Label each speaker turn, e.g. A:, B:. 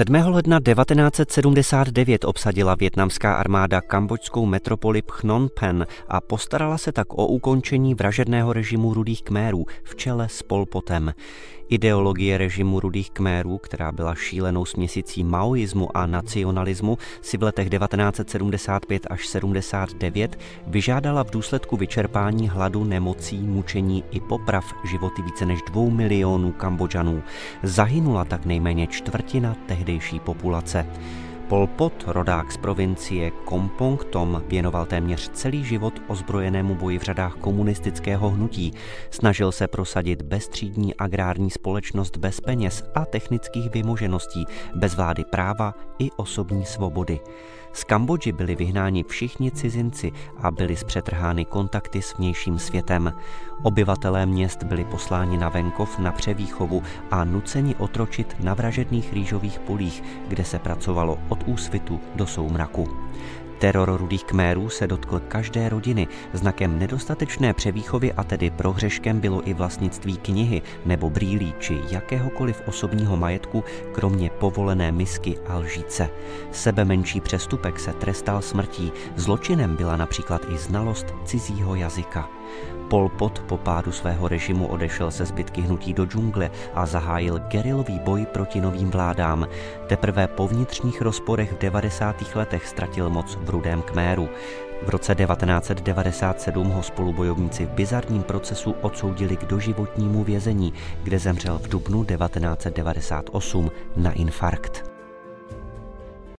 A: 7. ledna 1979 obsadila větnamská armáda kambočskou metropoli Phnom Penh a postarala se tak o ukončení vražedného režimu rudých kmérů v čele s Polpotem. Ideologie režimu rudých kmérů, která byla šílenou směsicí maoismu a nacionalismu, si v letech 1975 až 79 vyžádala v důsledku vyčerpání hladu, nemocí, mučení i poprav životy více než dvou milionů Kambodžanů. Zahynula tak nejméně čtvrtina tehdejší populace. Pol Pot, rodák z provincie Kompong Tom, věnoval téměř celý život ozbrojenému boji v řadách komunistického hnutí. Snažil se prosadit bezstřídní agrární společnost bez peněz a technických vymožeností, bez vlády práva i osobní svobody. Z Kambodži byli vyhnáni všichni cizinci a byly zpřetrhány kontakty s vnějším světem. Obyvatelé měst byli posláni na venkov na převýchovu a nuceni otročit na vražedných rýžových polích, kde se pracovalo od úsvitu do soumraku. Teror rudých kmérů se dotkl každé rodiny. Znakem nedostatečné převýchovy a tedy prohřeškem bylo i vlastnictví knihy nebo brýlí či jakéhokoliv osobního majetku, kromě povolené misky a lžíce. Sebe menší přestupek se trestal smrtí. Zločinem byla například i znalost cizího jazyka. Pol Pot po pádu svého režimu odešel se zbytky hnutí do džungle a zahájil gerilový boj proti novým vládám. Teprve po vnitřních rozporech v 90. letech ztratil moc v Rudém Kméru. V roce 1997 ho spolubojovníci v bizarním procesu odsoudili k doživotnímu vězení, kde zemřel v dubnu 1998 na infarkt.